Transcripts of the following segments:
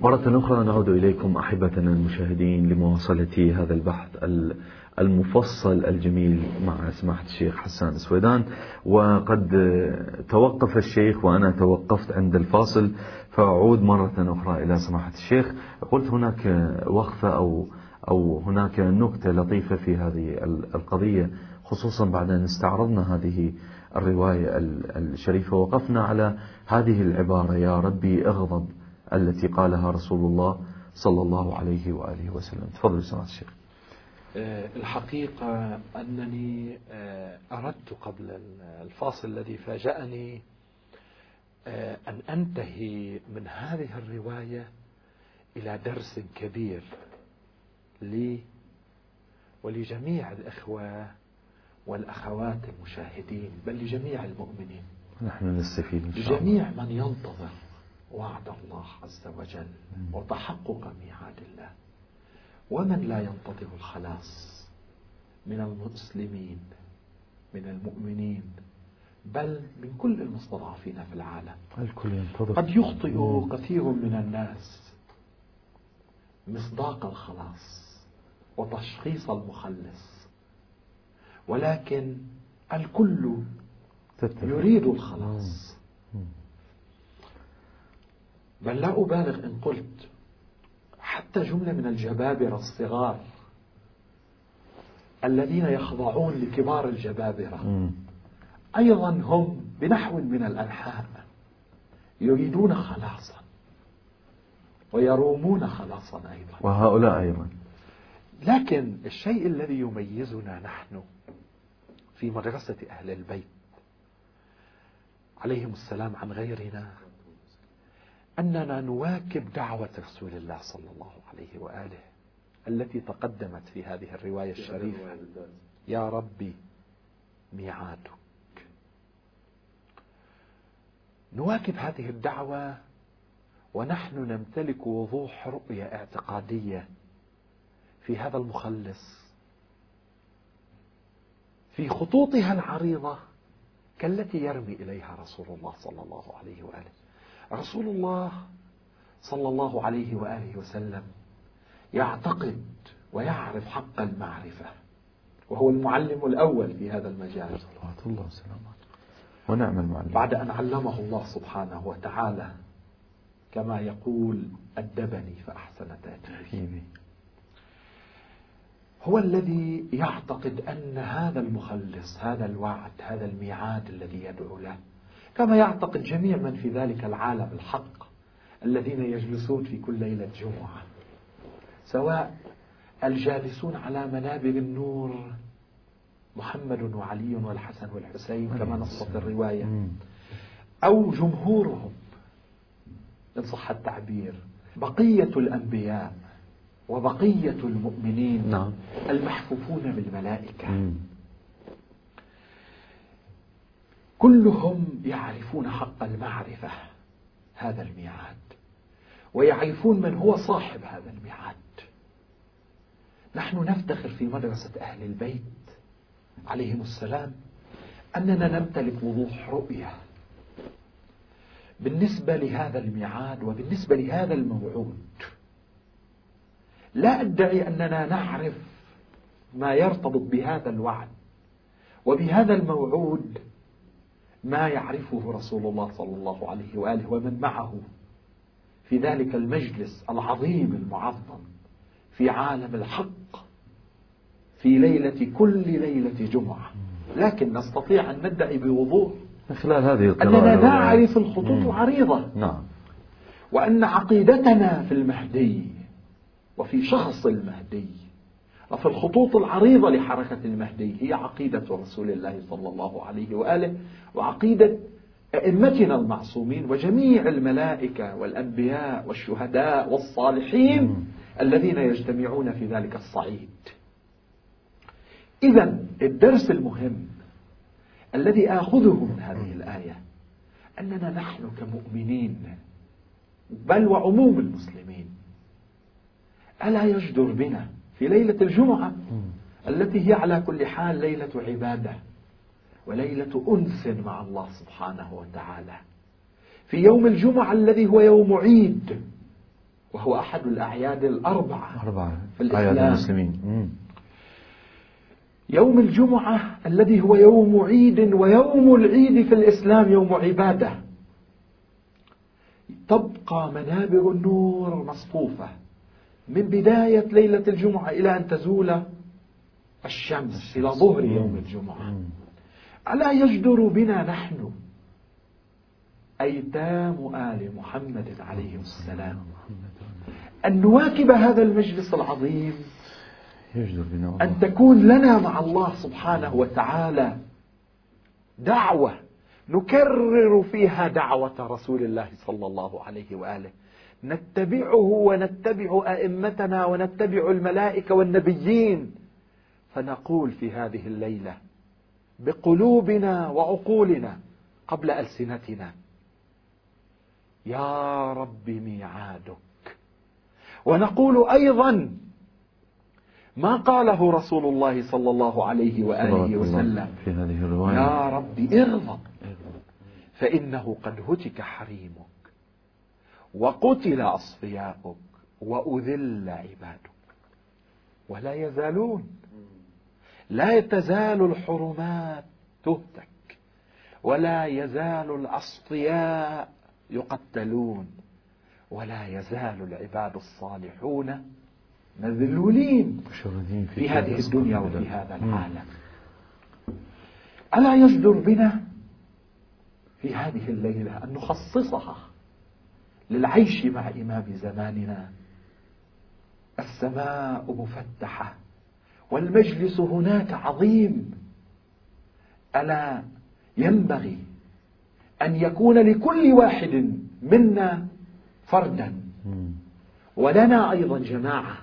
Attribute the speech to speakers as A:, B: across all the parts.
A: مرة أخرى نعود إليكم أحبتنا المشاهدين لمواصلة هذا البحث المفصل الجميل مع سماحة الشيخ حسان السويدان وقد توقف الشيخ وأنا توقفت عند الفاصل فأعود مرة أخرى إلى سماحة الشيخ. قلت هناك وقفة أو أو هناك نكتة لطيفة في هذه القضية خصوصا بعد أن استعرضنا هذه الرواية الشريفة. وقفنا على هذه العبارة يا ربي اغضب التي قالها رسول الله صلى الله عليه وآله وسلم. تفضل سماحة الشيخ.
B: آه، الحقيقة أنني آه، أردت قبل الفاصل الذي فاجأني آه، أن أنتهي من هذه الرواية إلى درس كبير لي ولجميع الإخوة والأخوات المشاهدين بل لجميع المؤمنين.
A: نحن نستفيد إن شاء
B: الله. لجميع من ينتظر. وعد الله عز وجل وتحقق ميعاد الله. ومن لا ينتظر الخلاص من المسلمين من المؤمنين بل من كل المستضعفين في العالم.
A: الكل ينتظر.
B: قد يخطئ كثير من الناس مصداق الخلاص وتشخيص المخلص. ولكن الكل يريد الخلاص. بل لا أبالغ إن قلت حتى جملة من الجبابرة الصغار الذين يخضعون لكبار الجبابرة. أيضا هم بنحو من الأنحاء يريدون خلاصا ويرومون خلاصا أيضا.
A: وهؤلاء أيضا.
B: لكن الشيء الذي يميزنا نحن في مدرسة أهل البيت عليهم السلام عن غيرنا أننا نواكب دعوة رسول الله صلى الله عليه وآله التي تقدمت في هذه الرواية الشريفة. يا ربي ميعادك. نواكب هذه الدعوة ونحن نمتلك وضوح رؤية اعتقادية في هذا المخلص في خطوطها العريضة كالتي يرمي إليها رسول الله صلى الله عليه وآله. رسول الله صلى الله عليه وآله وسلم يعتقد ويعرف حق المعرفة وهو المعلم الأول في هذا المجال.
A: صلوات الله وسلامه ونعم المعلم.
B: بعد أن علمه الله سبحانه وتعالى كما يقول أدبني فأحسن تأديبي هو الذي يعتقد أن هذا المخلص هذا الوعد هذا الميعاد الذي يدعو له كما يعتقد جميع من في ذلك العالم الحق الذين يجلسون في كل ليلة جمعة سواء الجالسون على منابر النور محمد وعلي والحسن والحسين كما نصت الرواية أو جمهورهم إن صح التعبير بقية الأنبياء وبقية المؤمنين
A: نعم.
B: المحفوفون بالملائكة. كلهم يعرفون حق المعرفة هذا الميعاد. ويعرفون من هو صاحب هذا الميعاد. نحن نفتخر في مدرسة أهل البيت عليهم السلام أننا نمتلك وضوح رؤية. بالنسبة لهذا الميعاد وبالنسبة لهذا الموعود لا أدعي أننا نعرف ما يرتبط بهذا الوعد وبهذا الموعود ما يعرفه رسول الله صلى الله عليه وآله ومن معه. في ذلك المجلس العظيم المعظم في عالم الحق في ليلة كل ليلة جمعة. لكن نستطيع أن ندعي بوضوح
A: من خلال هذه
B: أننا نعرف الخطوط العريضة
A: نعم.
B: وأن عقيدتنا في المهدي وفي شخص المهدي وفي الخطوط العريضة لحركة المهدي هي عقيدة رسول الله صلى الله عليه وآله وعقيدة أئمتنا المعصومين وجميع الملائكة والأنبياء والشهداء والصالحين الذين يجتمعون في ذلك الصعيد. إذا الدرس المهم الذي آخذه من هذه الآية أننا نحن كمؤمنين بل وعموم المسلمين ألا يجدر بنا في ليلة الجمعة التي هي على كل حال ليلة عبادة وليلة أنس مع الله سبحانه وتعالى. في يوم الجمعة الذي هو يوم عيد وهو أحد الأعياد الأربعة
A: أربعة.
B: في الإسلام.
A: أعياد المسلمين.
B: يوم الجمعة الذي هو يوم عيد ويوم العيد في الإسلام يوم عبادة. تبقى منابر النور مصفوفة. من بداية ليلة الجمعة إلى أن تزول الشمس إلى ظهر يوم الجمعة. ألا يجدر بنا نحن أيتام آل محمد عليه السلام أن نواكب هذا المجلس العظيم؟
A: يجدر بنا
B: أن
A: الله
B: تكون لنا مع الله سبحانه وتعالى دعوة نكرر فيها دعوة رسول الله صلى الله عليه وآله. نتبعه ونتبع أئمتنا ونتبع الملائكة والنبيين. فنقول في هذه الليلة بقلوبنا وعقولنا قبل ألسنتنا يا رب ميعادك. ونقول أيضا ما قاله رسول الله صلى الله عليه وآله وسلم
A: في هذه الرواية.
B: يا رب اغضب فإنه قد هتك حريمك. وقتل أصفياؤك وأذل عبادك. ولا يزالون. لا تزال الحرمات تهتك. ولا يزال الأصفياء يقتلون. ولا يزال العباد الصالحون مذلولين في هذه الدنيا وفي. هذا. العالم. ألا يجدر بنا في هذه الليلة أن نخصصها للعيش مع إمام زماننا. السماء مفتحة والمجلس هناك عظيم. ألا ينبغي أن يكون لكل واحد منا فردا. ولنا أيضا جماعة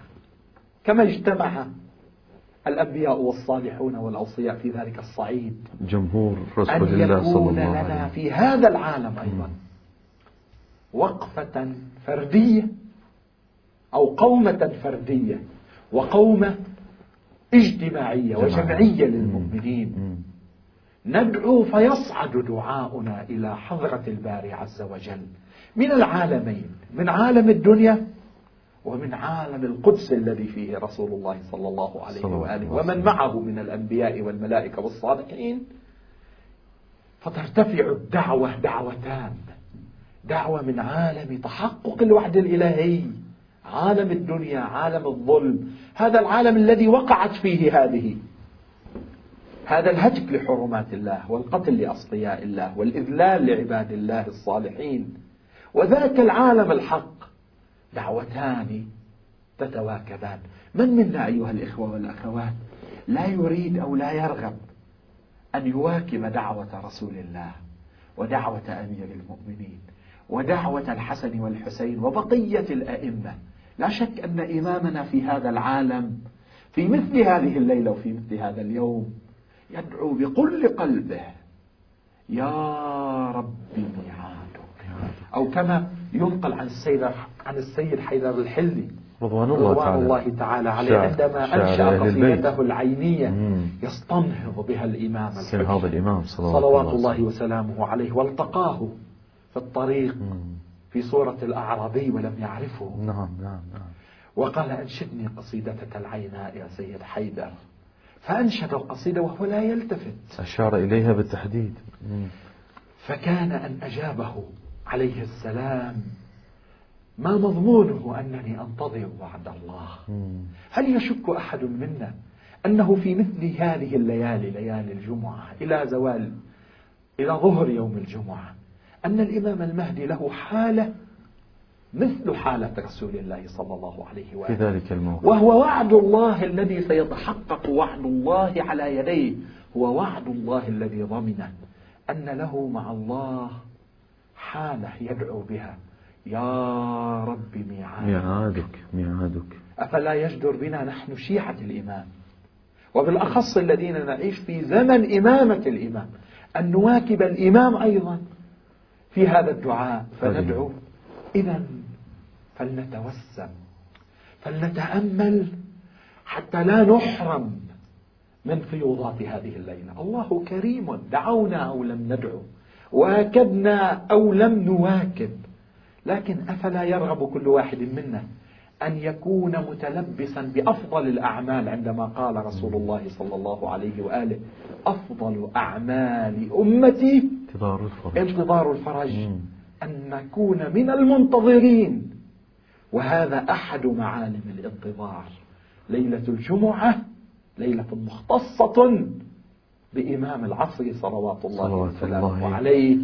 B: كما اجتمع الأنبياء والصالحون والأوصياء في ذلك الصعيد.
A: جمهور
B: أن
A: رسول الله صلى
B: يكون
A: الله
B: لنا
A: عليه
B: في هذا العالم أيضا. وقفة فردية أو قومة فردية وقومة اجتماعية وجمعية للمؤمنين. ندعو فيصعد دعاؤنا إلى حضرة الباري عز وجل من العالمين من عالم الدنيا ومن عالم القدس الذي فيه رسول الله صلى الله عليه وآله. ومن. معه من الأنبياء والملائكة والصالحين. فترتفع الدعوة دعوتان. دعوة من عالم تحقق الوحد الإلهي. عالم الدنيا عالم الظلم. هذا العالم الذي وقعت فيه هذه. هذا الهتك لحرمات الله والقتل لأصفياء الله والإذلال لعباد الله الصالحين. وذاك العالم الحق. دعوتان تتواكبان. من منا أيها الإخوة والأخوات؟ لا يريد أو لا يرغب أن يواكب دعوة رسول الله ودعوة أمير المؤمنين. ودعوة الحسن والحسين وبقية الأئمة. لا شك أن إمامنا في هذا العالم في مثل هذه الليلة وفي مثل هذا اليوم يدعو بكل قلبه. يا رب ميعادك. أو كما ينقل عن السيد عن السيد حيدر الحلي
A: رضوان الله
B: رضوان
A: تعالى.
B: الله تعالى عليه عندما أنشأ. قصيدته العينية
A: مم.
B: يستنهض بها الإمام
A: هذا الإمام صلوات,
B: صلوات الله وسلامه عليه والتقاه في الطريق. في صورة الأعرابي ولم يعرفه.
A: نعم نعم نعم.
B: وقال أنشدني قصيدتك العيناء يا سيد حيدر. فأنشد القصيدة وهو لا يلتفت.
A: أشار إليها بالتحديد.
B: فكان أن أجابه عليه السلام ما مضمونه أنني أنتظر وعد الله. هل يشك أحد منا أنه في مثل هذه الليالي ليالي الجمعة إلى زوال إلى ظهر يوم الجمعة؟ أن الإمام المهدي له حالة مثل حالة رسول الله صلى الله عليه
A: في
B: وآله
A: ذلك الموقف.
B: وهو وعد الله الذي سيتحقق وعد الله على يديه. هو وعد الله الذي ضمنه أن له مع الله حالة يدعو بها. يا رب ميعاد
A: ميعادك ميعادك.
B: أفلا يجدر بنا نحن شيعة الإمام؟ وبالأخص الذين نعيش في زمن إمامة الإمام. أن نواكب الإمام أيضا. في هذا الدعاء فندعو. إذا فلنتوسم فلنتأمل حتى لا نحرم من فيوضات هذه الليلة. الله كريم دعونا أو لم ندعو واكبنا أو لم نواكب. لكن أفلا يرغب كل واحد منا أن يكون متلبسا بأفضل الأعمال عندما قال رسول الله صلى الله عليه وآله أفضل أعمال أمتي
A: انتظار الفرج.
B: انتظار الفرج؟ أن نكون من المنتظرين. وهذا أحد معالم الانتظار. ليلة الجمعة ليلة مختصة بإمام العصر صلوات الله
A: صلوات
B: وسلامه
A: الله.
B: عليه.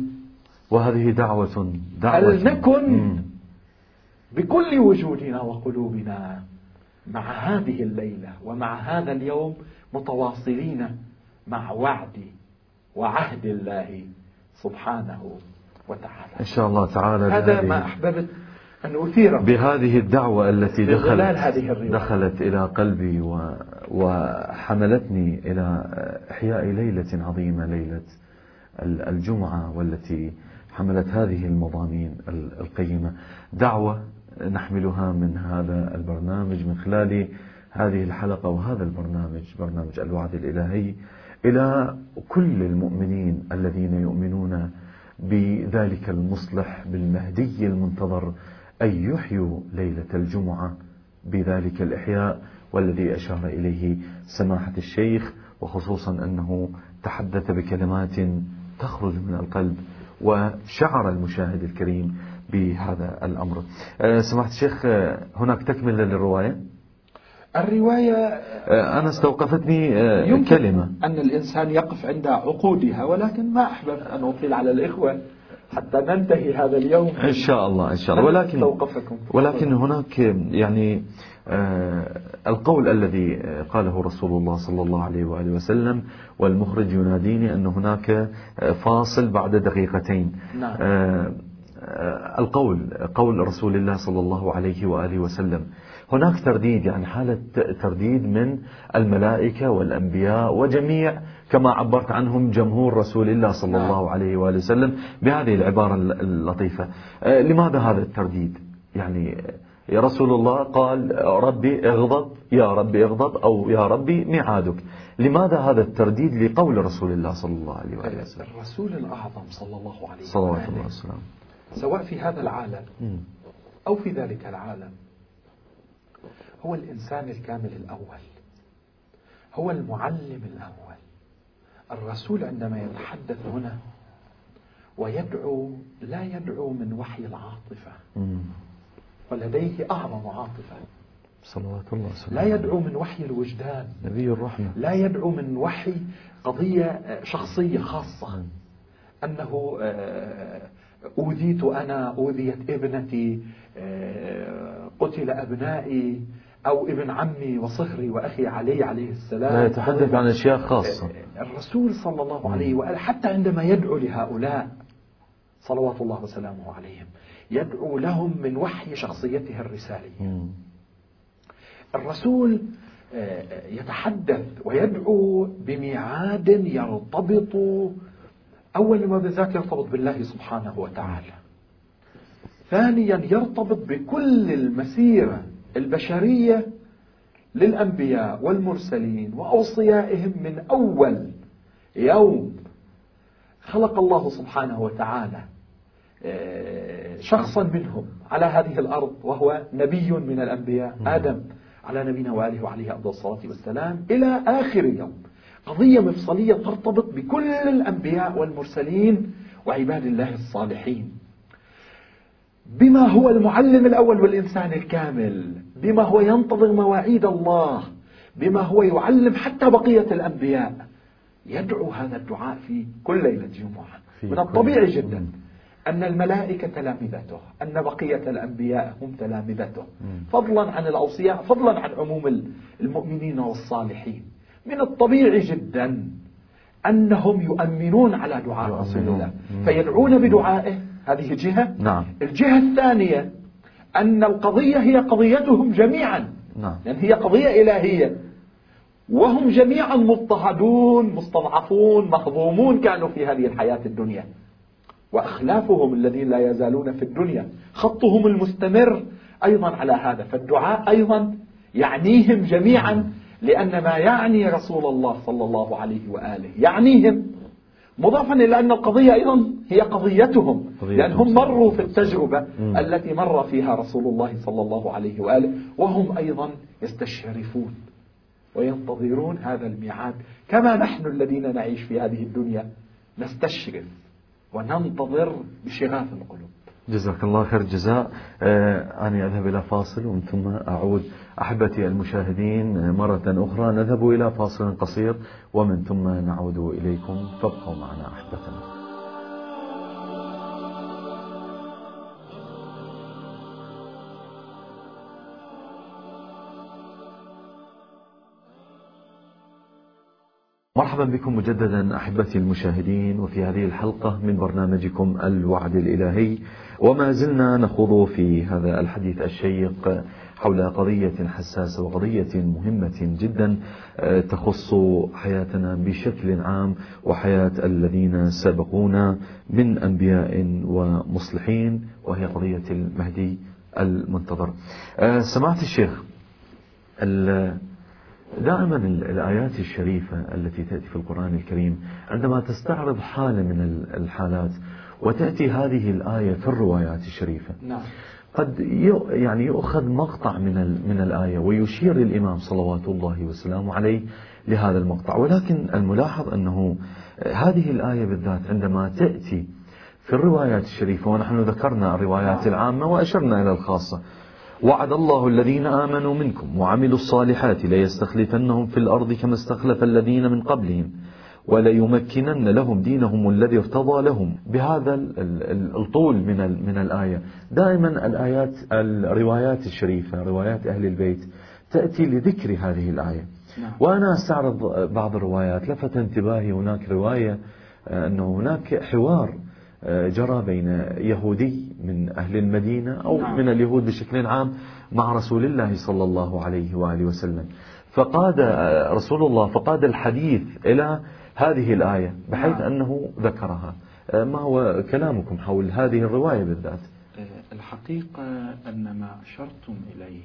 A: وهذه دعوة دعوة.
B: هل نكن
A: مم.
B: بكل وجودنا وقلوبنا مع هذه الليلة ومع هذا اليوم متواصلين مع وعد وعهد الله سبحانه وتعالى.
A: إن شاء الله تعالى
B: هذا ما أحببت أن أثيره.
A: بهذه الدعوة التي دخلت
B: هذه الرواية.
A: دخلت إلى قلبي و وحملتني إلى إحياء ليلة عظيمة ليلة ال- الجمعة والتي حملت هذه المضامين ال- القيمة. دعوة نحملها من هذا البرنامج من خلال هذه الحلقة وهذا البرنامج برنامج الوعد الإلهي. إلى كل المؤمنين الذين يؤمنون بذلك المصلح بالمهدي المنتظر أن يحيوا ليلة الجمعة بذلك الإحياء والذي أشار إليه سماحة الشيخ وخصوصا أنه تحدث بكلمات تخرج من القلب وشعر المشاهد الكريم بهذا الأمر. أه، سماحة الشيخ هناك تكملة للرواية؟
B: الرواية
A: أه، أنا استوقفتني أه،
B: يمكن
A: كلمة.
B: أن الإنسان يقف عند عقودها ولكن ما أحببت أن أطيل على الإخوة حتى ننتهي هذا اليوم.
A: إن شاء الله إن شاء الله. ولكن
B: أستوقفكم.
A: ولكن هناك يعني آه، القول الذي قاله رسول الله صلى الله عليه وآله وسلم والمخرج يناديني أن هناك آه، فاصل بعد دقيقتين.
B: نعم.
A: آه، آه، القول قول رسول الله صلى الله عليه وآله وسلم. هناك ترديد يعني حالة ترديد من الملائكة والأنبياء وجميع كما عبرت عنهم جمهور رسول الله صلى
B: نعم.
A: الله عليه وآله وسلم بهذه العبارة اللطيفة. آه، لماذا هذا الترديد؟ يعني يا رسول الله قال ربي اغضب يا ربي اغضب أو يا ربي ميعادك. لماذا هذا الترديد لقول رسول الله صلى الله عليه وآله وسلم؟
B: الرسول الأعظم صلى الله عليه
A: صلوات
B: وآله
A: الله وسلامه.
B: سواء في هذا العالم. أو في ذلك العالم هو الإنسان الكامل الأول. هو المعلم الأول. الرسول عندما يتحدث هنا ويدعو لا يدعو من وحي العاطفة. ولديه أعظم عاطفة.
A: صلوات الله وسلامه.
B: لا يدعو من وحي الوجدان.
A: نبي الرحمة.
B: لا يدعو من وحي قضية شخصية خاصة. أنه آه، أوذيت أنا أوذيت ابنتي آه، قتل أبنائي. أو ابن عمي وصهري وأخي علي عليه السلام.
A: لا يتحدث عن أشياء خاصة.
B: الرسول صلى الله عليه وآله حتى عندما يدعو لهؤلاء صلوات الله وسلامه عليهم يدعو لهم من وحي شخصيته الرسالية. الرسول آه، يتحدث ويدعو بميعاد يرتبط أول ما بالذات يرتبط بالله سبحانه وتعالى. ثانيا يرتبط بكل المسيرة. البشرية للأنبياء والمرسلين وأوصيائهم من أول يوم. خلق الله سبحانه وتعالى آه، شخصا منهم على هذه الأرض وهو نبي من الأنبياء آدم على نبينا وآله وعليه أفضل الصلاة والسلام إلى آخر يوم. قضية مفصلية ترتبط بكل الأنبياء والمرسلين وعباد الله الصالحين. بما هو المعلم الأول والإنسان الكامل بما هو ينتظر مواعيد الله بما هو يعلم حتى بقية الأنبياء يدعو هذا الدعاء في كل ليلة جمعة من الطبيعي جدا. أن الملائكة تلامذته أن بقية الأنبياء هم تلامذته. فضلا عن الأوصياء فضلا عن عموم المؤمنين والصالحين من الطبيعي جدا أنهم يؤمنون على دعاء رسول. الله. فيدعون بدعائه هذه جهة.
A: نعم.
B: الجهة الثانية أن القضية هي قضيتهم جميعا.
A: نعم.
B: لأن هي قضية إلهية. وهم جميعا مضطهدون مستضعفون مهضومون كانوا في هذه الحياة الدنيا. وأخلافهم الذين لا يزالون في الدنيا. خطهم المستمر أيضا على هذا. فالدعاء أيضا يعنيهم جميعا. لأن ما يعني رسول الله صلى الله عليه وآله؟ يعنيهم. مضافا إلى أن القضية أيضا هي قضيتهم
A: قضيتهم
B: لأنهم مروا في التجربة. التي مر فيها رسول الله صلى الله عليه وآله وهم أيضا يستشرفون وينتظرون هذا الميعاد. كما نحن الذين نعيش في هذه الدنيا نستشرف وننتظر بشغاف القلوب.
A: جزاك الله خير الجزاء. آه، أنا أذهب إلى فاصل ومن ثم أعود. أحبتي المشاهدين آه، مرة أخرى نذهب إلى فاصل قصير ومن ثم نعود إليكم. فابقوا معنا أحبتنا. مرحبا بكم مجددا أحبتي المشاهدين وفي هذه الحلقة من برنامجكم الوعد الإلهي وما زلنا نخوض في هذا الحديث الشيق حول قضية حساسة وقضية مهمة جدا آه، تخص حياتنا بشكل عام وحياة الذين سبقونا من أنبياء ومصلحين وهي قضية المهدي المنتظر. آه، سمعت الشيخ ال- دائما ال- الآيات الشريفة التي تأتي في القرآن الكريم عندما تستعرض حالة من ال- الحالات وتأتي هذه الآية في الروايات الشريفة.
B: نعم.
A: قد يعني يؤخذ مقطع من من الآية ويشير الإمام صلوات الله وسلامه عليه لهذا المقطع. ولكن الملاحظ أنه هذه الآية بالذات عندما تأتي في الروايات الشريفة ونحن ذكرنا الروايات العامة وأشرنا إلى الخاصة وعد الله الذين آمنوا منكم وعملوا الصالحات ليستخلفنهم في الأرض كما استخلف الذين من قبلهم وليمكنن لهم دينهم الذي ارتضى لهم. بهذا ال- ال- الطول من من الآية. دائما الآيات الروايات الشريفة روايات أهل البيت تأتي لذكر هذه الآية.
B: نعم.
A: وأنا أستعرض بعض الروايات. لفت انتباهي هناك رواية آه، أنه هناك حوار آه، جرى بين يهودي من أهل المدينة أو
B: نعم.
A: من اليهود بشكل عام مع رسول الله صلى الله عليه وآله وسلم فقاد رسول الله فقاد الحديث إلى هذه الآية بحيث
B: نعم.
A: أنه ذكرها ما هو كلامكم حول هذه الرواية بالذات
B: آه، الحقيقة أن ما أشرتم إليه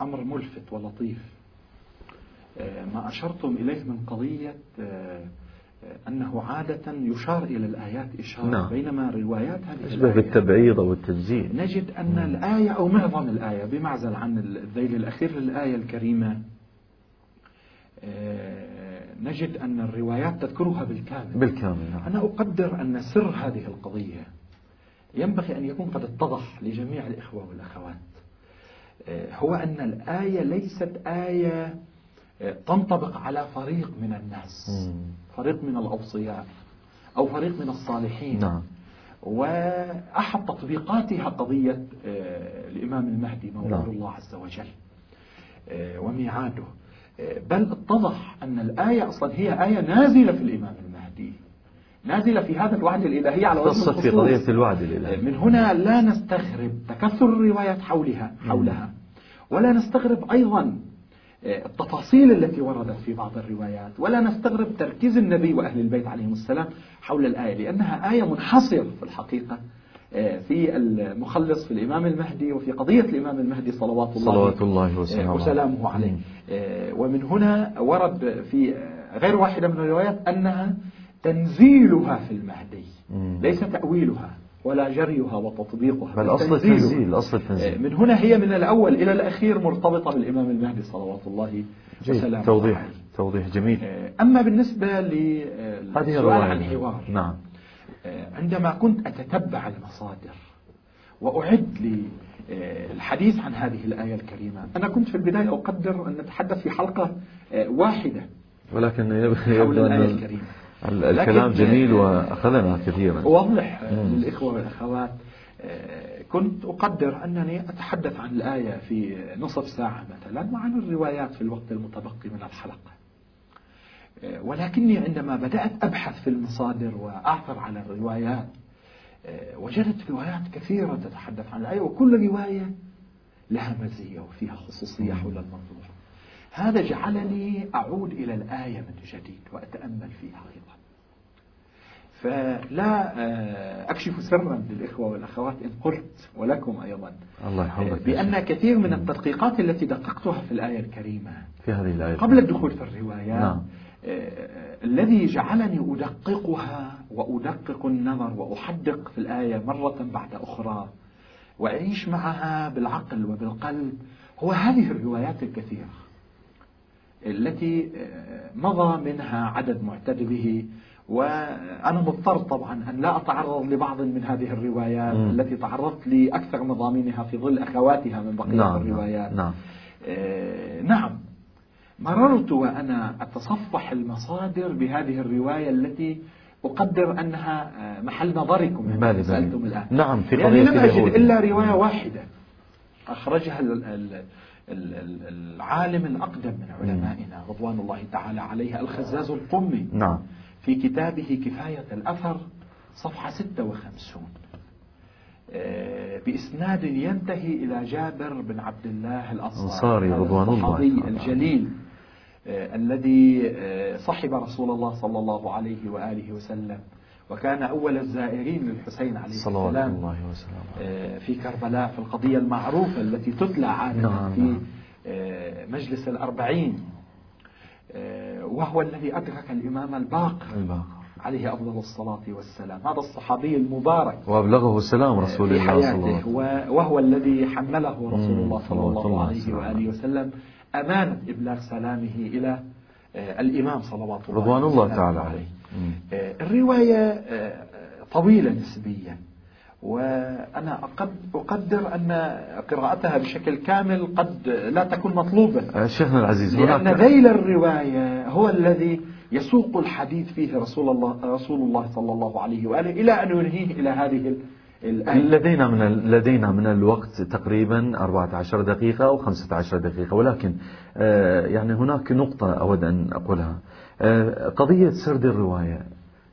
B: أمر ملفت ولطيف آه، ما أشرتم إليه من قضية آه، أنه عادة يشار إلى الآيات إشارة
A: نعم.
B: بينما روايات هذه الآية
A: بالتبعيض أو التجزيل
B: نجد أن الآية أو معظم الآية بمعزل عن الذيل الأخير للآية الكريمة آه، نجد أن الروايات تذكرها بالكامل
A: بالكامل نعم.
B: أنا أقدر أن سر هذه القضية ينبغي أن يكون قد اتضح لجميع الإخوة والأخوات آه، هو أن الآية ليست آية تنطبق على فريق من الناس. فريق من الأوصياء أو فريق من الصالحين.
A: نعم.
B: وأحد تطبيقاتها قضية آه، الإمام المهدي مولود
A: نعم.
B: الله عز وجل آه، وميعاده. آه، بل اتضح أن الآية أصلا هي آية نازلة في الإمام المهدي. نازلة في هذا الوعد الإلهي على وجه
A: خاصة في
B: الخصوص.
A: قضية الوعد الإلهي.
B: من هنا لا نستغرب تكثر الروايات حولها حولها. ولا نستغرب أيضا التفاصيل التي وردت في بعض الروايات ولا نستغرب تركيز النبي وأهل البيت عليهم السلام حول الآية لأنها آية منحصرة في الحقيقة آه، في المخلص في الإمام المهدي وفي قضية الإمام المهدي صلوات الله
A: صلوات الله وسلامه
B: آه، وسلامه عليه
A: مم.
B: آه، ومن هنا ورد في غير واحدة من الروايات أنها تنزيلها في المهدي. ليس تأويلها ولا جريها وتطبيقها.
A: بل أصل. التنزيل أصل التنزيل
B: من هنا هي من الأول إلى الأخير مرتبطة بالإمام المهدي صلوات الله وسلامه
A: توضيح
B: عليه.
A: توضيح جميل.
B: آه، أما بالنسبة
A: هذه
B: للسؤال عن الحوار
A: نعم.
B: آه، عندما كنت أتتبع المصادر وأعد للحديث عن هذه الآية الكريمة أنا كنت في البداية أقدر أن نتحدث في حلقة واحدة
A: ولكن يب-
B: حول
A: يبدو
B: الآية الكريمة.
A: ال- الكلام
B: لكن-
A: جميل وأخذنا كثيرا.
B: أوضح آه،. للإخوة والأخوات. آه، كنت أقدر أنني أتحدث عن الآية في نصف ساعة مثلا وعن الروايات في الوقت المتبقي من الحلقة. آه، ولكني عندما بدأت أبحث في المصادر وأعثر على الروايات آه، وجدت روايات كثيرة تتحدث عن الآية وكل رواية لها مزية وفيها خصوصية حول الموضوع هذا جعلني أعود إلى الآية من جديد وأتأمل فيها أيضا. فلا آه، أكشف سرا للإخوة والأخوات إن قلت ولكم أيضا.
A: الله
B: آه،
A: يحفظك
B: بأن كثير من التدقيقات التي دققتها في الآية الكريمة
A: في هذه الآية
B: قبل الدخول في الروايات
A: نعم.
B: آه، الذي جعلني أدققها وأدقق النظر وأحدق في الآية مرة بعد أخرى وأعيش معها بالعقل وبالقلب هو هذه الروايات الكثيرة. التي آه، مضى منها عدد معتد به وأنا مضطر طبعا أن لا أتعرض لبعض من هذه الروايات م. التي تعرضت لأكثر مضامينها في ظل أخواتها من بقية نعم الروايات.
A: نعم,
B: آه نعم. مررت وأنا أتصفح المصادر بهذه الرواية التي أقدر أنها آه، محل نظركم
A: بالي سألتم الآن.
B: نعم في قضية يعني لم أجد إلا رواية واحدة أخرجها العالم الأقدم من علمائنا رضوان الله تعالى عليه الخزاز القمي.
A: نعم.
B: في كتابه كفاية الأثر صفحة 56 آه، بإسناد ينتهي إلى جابر بن عبد الله الأنصاري
A: رضوان الله
B: الجليل آه، الذي آه، صحب رسول الله صلى الله عليه وآله وسلم. وكان أول الزائرين للحسين عليه
A: السلام الله
B: وسلم. في كربلاء في القضية المعروفة التي تتلى عادة نعم في نعم. مجلس الأربعين وهو الذي أدرك الإمام الباقر
A: الباقر.
B: عليه أفضل الصلاة والسلام. هذا الصحابي المبارك
A: وأبلغه السلام رسول الله صلى الله عليه وسلم.
B: وهو الذي حمله رسول الله صلى الله عليه وآله وسلم أمانة إبلاغ سلامه إلى آه، الإمام صلوات الله
A: رضوان الله تعالى عليه.
B: آه، الرواية آه، طويلة نسبيا. وأنا أقدر أن قراءتها بشكل كامل قد لا تكون مطلوبة.
A: شيخنا العزيز
B: لأن ذيل الرواية هو الذي يسوق الحديث فيه رسول الله رسول الله صلى الله عليه وآله إلى أن ينهيه إلى هذه
A: لدينا من لدينا من الوقت تقريبا 14 دقيقة أو 15 دقيقة ولكن آه، يعني هناك نقطة أود أن أقولها. آه، قضية سرد الرواية.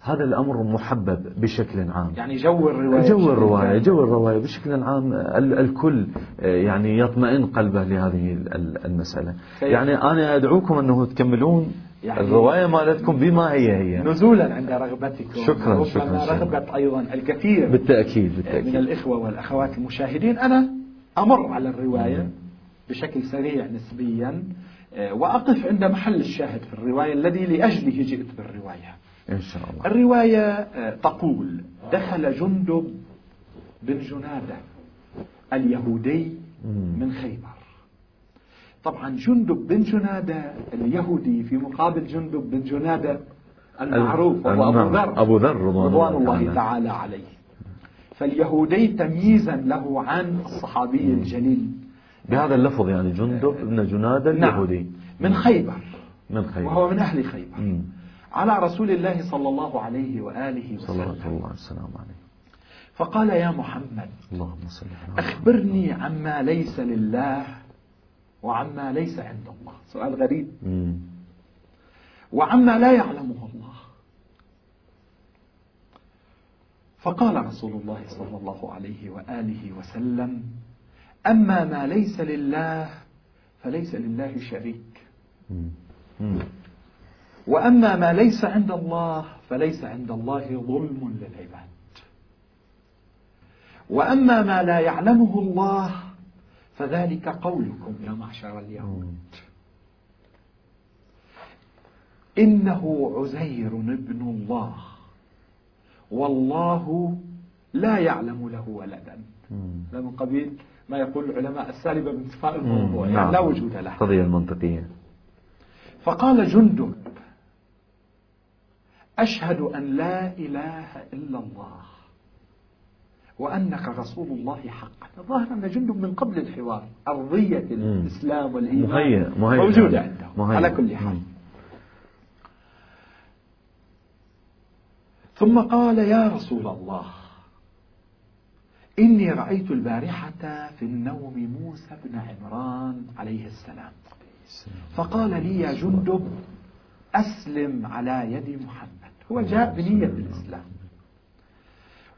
A: هذا الأمر محبب بشكل عام.
B: يعني جو الرواية
A: جو الرواية جو الرواية بشكل عام. الكل آه، يعني يطمئن قلبه لهذه المسألة. يعني أنا أدعوكم أنه تكملون يعني الرواية مالتكم بما هي هي.
B: نزولا عند رغبتكم.
A: شكرا شكرا
B: رغبة أيضا الكثير
A: بالتأكيد, بالتأكيد.
B: من الإخوة والأخوات المشاهدين. أنا أمر على الرواية بشكل سريع نسبيا. آه، وأقف عند محل الشاهد في الرواية الذي لأجله جئت بالرواية.
A: إن شاء الله.
B: الرواية آه، تقول دخل جندب بن جنادة اليهودي من خيبر. طبعا جندب بن جنادة اليهودي في مقابل جندب بن جنادة المعروف وهو أبو ذر.
A: أبو ذر
B: رضوان الله تعالى. عليه. فاليهودي تمييزا له عن الصحابي الجليل.
A: بهذا اللفظ يعني جندب بن جنادة نعم. اليهودي.
B: من خيبر.
A: من خيبر.
B: وهو من أهل خيبر. مم. على رسول الله صلى الله عليه وآله وسلم.
A: صلى الله عليه وسلم. عليه
B: فقال يا محمد
A: اللهم صل
B: أخبرني عما ليس لله وعما ليس عند الله. سؤال غريب. وعما لا يعلمه الله. فقال رسول الله صلى الله عليه وآله وسلم أما ما ليس لله فليس لله شريك. وأما ما ليس عند الله فليس عند الله ظلم للعباد. وأما ما لا يعلمه الله فذلك قولكم يا معشر اليهود. إنه عزير ابن الله والله لا يعلم له ولدا. هذا من قبيل؟ ما يقول العلماء السالبة بانتفاء الموضوع يعني لا وجود له.
A: القضية المنطقية.
B: فقال جندب أشهد أن لا إله إلا الله وأنك رسول الله حقا. الظاهر أن جندب من قبل الحوار أرضية الإسلام والإيمان موجودة عنده مهيئ على كل حال. ثم قال يا رسول الله إني رأيت البارحة في النوم موسى بن عمران عليه السلام. فقال لي يا جندب أسلم على يد محمد. هو جاء بنية الإسلام.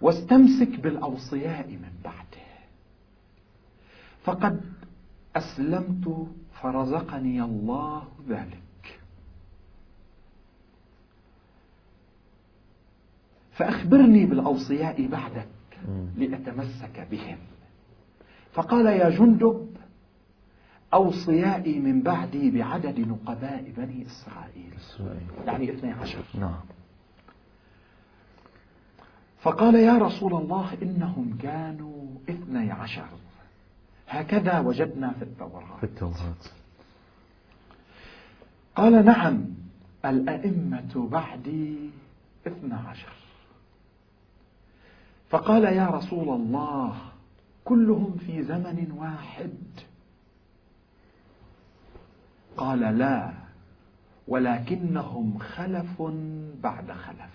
B: واستمسك بالأوصياء من بعده. فقد أسلمت فرزقني الله ذلك. فأخبرني بالأوصياء بعدك لأتمسك بهم. فقال يا جندب أوصيائي من بعدي بعدد نقباء بني إسرائيل.
A: إسرائيل.
B: يعني اثني عشر.
A: نعم.
B: فقال يا رسول الله إنهم كانوا اثني عشر. هكذا وجدنا في التوراة.
A: في التوراة.
B: قال نعم الأئمة بعدي اثنى عشر. فقال يا رسول الله كلهم في زمن واحد. قال لا ولكنهم خلف بعد خلف.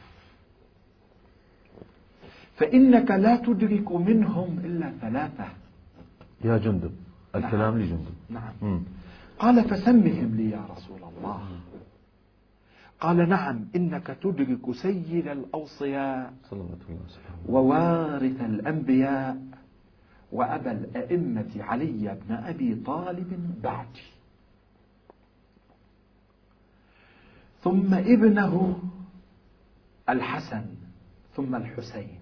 B: فإنك لا تدرك منهم إلا ثلاثة.
A: يا جندب الكلام
B: نعم.
A: لجندب.
B: نعم. قال فسمهم لي يا رسول الله. قال نعم إنك تدرك سيد الأوصياء ووارث الأنبياء وأبا الأئمة علي بن أبي طالب بعدي ثم ابنه الحسن ثم الحسين.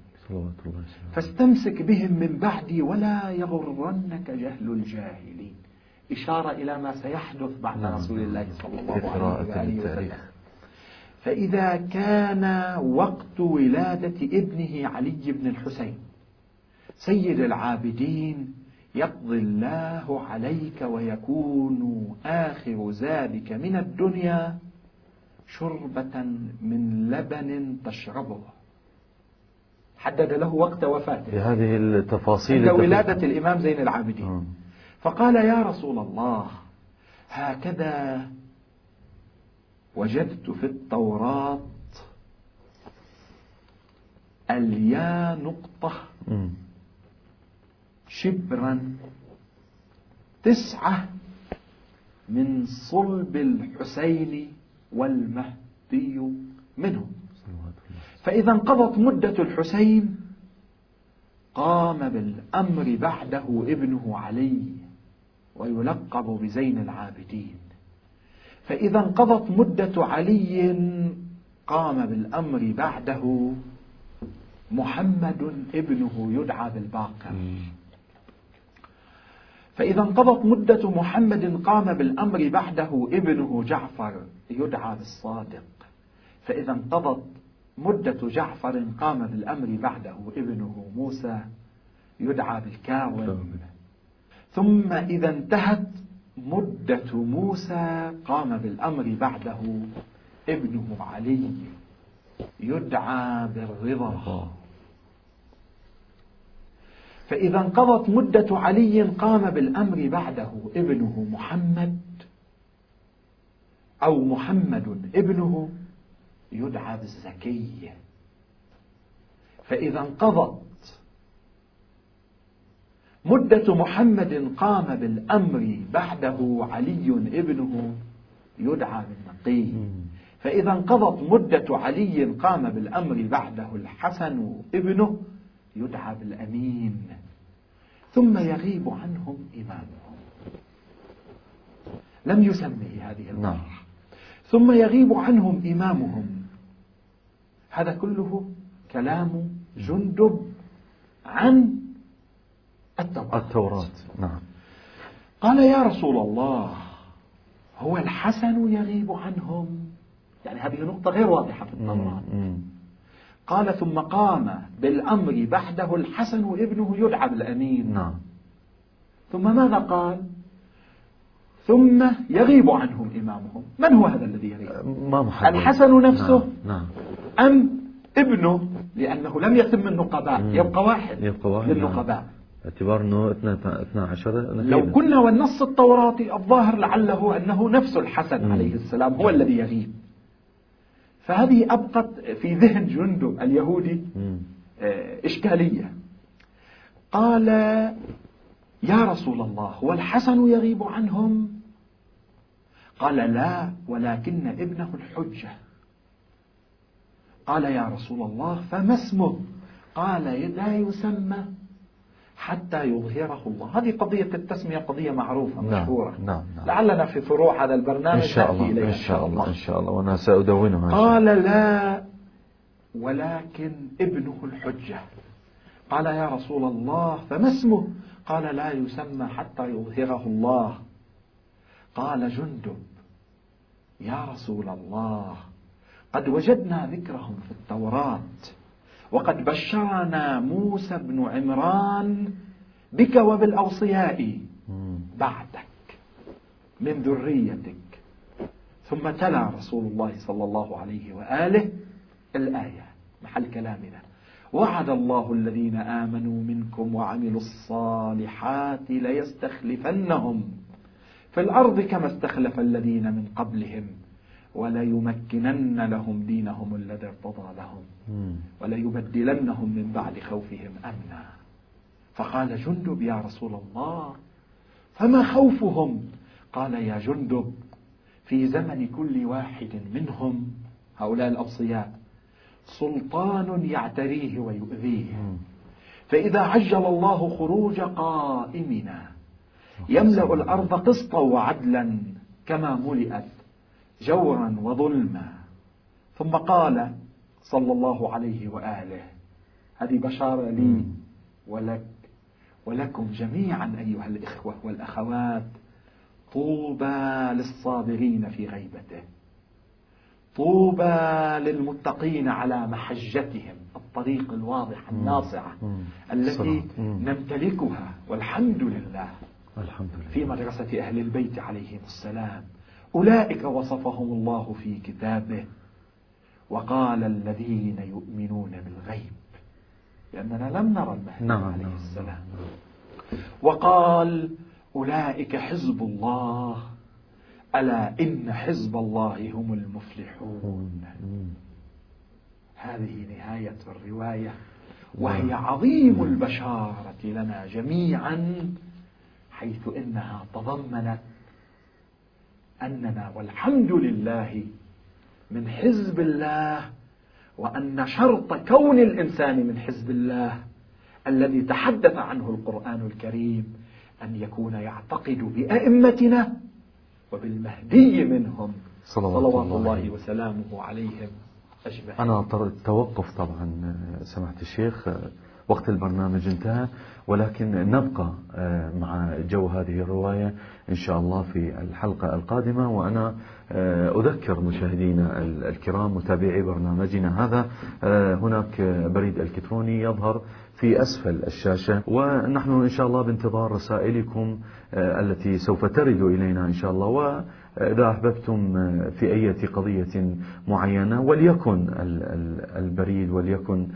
B: فاستمسك بهم من بعدي ولا يغرنك جهل الجاهلين. إشارة إلى ما سيحدث بعد
A: نعم.
B: رسول الله صلى الله عليه وسلم. فإذا كان وقت ولادة ابنه علي بن الحسين سيد العابدين يقضي الله عليك ويكون آخر زادك من الدنيا شربة من لبن تشربه حدد له وقت وفاته
A: بهذه التفاصيل
B: عند. ولادة الإمام زين العابدين
A: آه.
B: فقال يا رسول الله هكذا وجدت في التوراة اليا نقطة. شبرا تسعة من صلب الحسين والمهدي
A: الله.
B: فإذا انقضت مدة الحسين قام بالأمر بعده ابنه علي ويلقب بزين العابدين. فإذا انقضت مدة علي قام بالأمر بعده. محمد ابنه يدعى بالباقر. فإذا انقضت مدة محمد قام بالأمر بعده ابنه جعفر يدعى بالصادق. فإذا انقضت مدة جعفر قام بالأمر بعده ابنه موسى يدعى بالكاظم ثم إذا انتهت مدة موسى قام بالأمر بعده. ابنه علي يدعى بالرضا. فإذا انقضت مدة علي قام بالأمر بعده. ابنه محمد أو محمد ابنه يدعى بالزكي فإذا انقضت مدة محمد قام بالأمر بعده علي ابنه يدعى بالنقي. فإذا انقضت مدة علي قام بالأمر بعده الحسن ابنه يدعى بالأمين. ثم يغيب عنهم إمامهم. لم يسمه هذه المرة
A: نعم.
B: ثم يغيب عنهم إمامهم. هذا كله كلام جندب عن التوراة.
A: التوراة. نعم.
B: قال يا رسول الله هو الحسن يغيب عنهم؟ يعني هذه نقطة غير واضحة في التوراة. قال ثم قام بالأمر بعده الحسن ابنه يدعى بالأمين
A: نعم.
B: ثم ماذا قال؟ ثم يغيب عنهم إمامهم. من هو هذا الذي يغيب؟
A: ما محدد
B: الحسن نفسه؟
A: نعم, نعم.
B: أم ابنه؟ لأنه لم يتم النقباء. يبقى واحد
A: يبقى واحد
B: للنقباء.
A: باعتبار إنه 12
B: لو كنا والنص التوراتي الظاهر لعله أنه نفس الحسن
A: مم.
B: عليه السلام هو الذي يغيب. فهذه أبقت في ذهن جندب اليهودي
A: مم.
B: آه، إشكالية. قال يا رسول الله هو الحسن يغيب عنهم؟ قال لا ولكن ابنه الحجة. قال يا رسول الله فما اسمه؟ قال لا يسمى. حتى يظهره الله. هذه قضية التسمية قضية معروفة
A: نعم
B: مشهورة.
A: نعم نعم.
B: لعلنا في فروع هذا البرنامج
A: إن شاء الله
B: إليها.
A: إن شاء الله إن شاء الله. وأنا سأدونها
B: قال. لا ولكن ابنه الحجة. قال يا رسول الله فما اسمه؟ قال لا يسمى حتى يظهره الله. قال جندب يا رسول الله قد وجدنا ذكرهم في التوراة. وقد بشرنا موسى بن عمران بك وبالأوصياء بعدك من ذريتك. ثم تلا رسول الله صلى الله عليه وآله الآية محل كلامنا. وعد الله الذين آمنوا منكم وعملوا الصالحات ليستخلفنهم في الأرض كما استخلف الذين من قبلهم. وليمكنن لهم دينهم الذي ارتضى لهم. وليبدلنهم من بعد خوفهم أمنا. فقال جندب يا رسول الله فما خوفهم؟ قال يا جندب في زمن كل واحد منهم هؤلاء الأوصياء سلطان يعتريه ويؤذيه. فإذا عجل الله خروج قائمنا يملأ الأرض قسطا وعدلا كما ملئت جورا وظلما. ثم قال صلى الله عليه وآله هذه بشارة لي ولك ولكم جميعا أيها الإخوة والأخوات طوبى للصابرين في غيبته طوبى للمتقين على محجتهم الطريق الواضحة الناصعة التي نمتلكها والحمد لله.
A: الحمد لله.
B: في مدرسة أهل البيت عليهم السلام أولئك وصفهم الله في كتابه وقال الذين يؤمنون بالغيب لأننا لم نرى المهدي نعم عليه نعم السلام. نعم وقال أولئك حزب الله ألا إن حزب الله هم المفلحون. هذه نهاية الرواية وهي عظيم البشارة لنا جميعا حيث إنها تضمنت أننا والحمد لله من حزب الله وأن شرط كون الإنسان من حزب الله الذي تحدث عنه القرآن الكريم أن يكون يعتقد بأئمتنا وبالمهدي منهم صلوات, صلوات الله, الله وسلامه عليهم أجمعين.
A: أنا اضطريت توقف طبعا سماحة الشيخ. وقت البرنامج انتهى ولكن نبقى آه، مع جو هذه الرواية إن شاء الله في الحلقة القادمة. وأنا آه، أذكر مشاهدينا الكرام متابعي برنامجنا هذا. آه، هناك بريد إلكتروني يظهر في أسفل الشاشة. ونحن إن شاء الله بانتظار رسائلكم التي سوف ترد إلينا إن شاء الله. وإذا أحببتم في أي قضية معينة وليكن البريد وليكن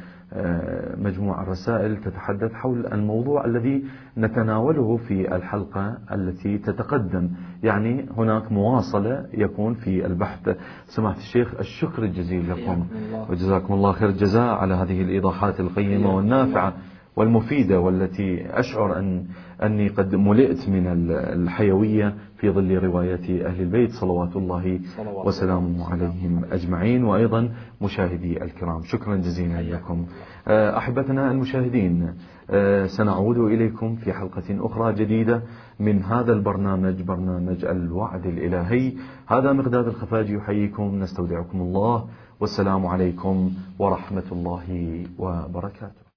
A: مجموعة رسائل تتحدث حول الموضوع الذي نتناوله في الحلقة التي تتقدم. يعني هناك مواصلة يكون في البحث. سماحة الشيخ الشكر الجزيل لكم. وجزاكم الله خير الجزاء على هذه الإيضاحات القيمة والنافعة والمفيدة والتي أشعر أن أني قد ملئت من الحيوية في ظل رواية أهل البيت صلوات الله وسلامه عليهم أجمعين وأيضا مشاهدي الكرام. شكرا جزيلا لكم. آه، أحبتنا المشاهدين آه، سنعود إليكم في حلقة أخرى جديدة من هذا البرنامج برنامج الوعد الإلهي. هذا مقداد الخفاجي يحييكم. نستودعكم الله. والسلام عليكم ورحمة الله وبركاته.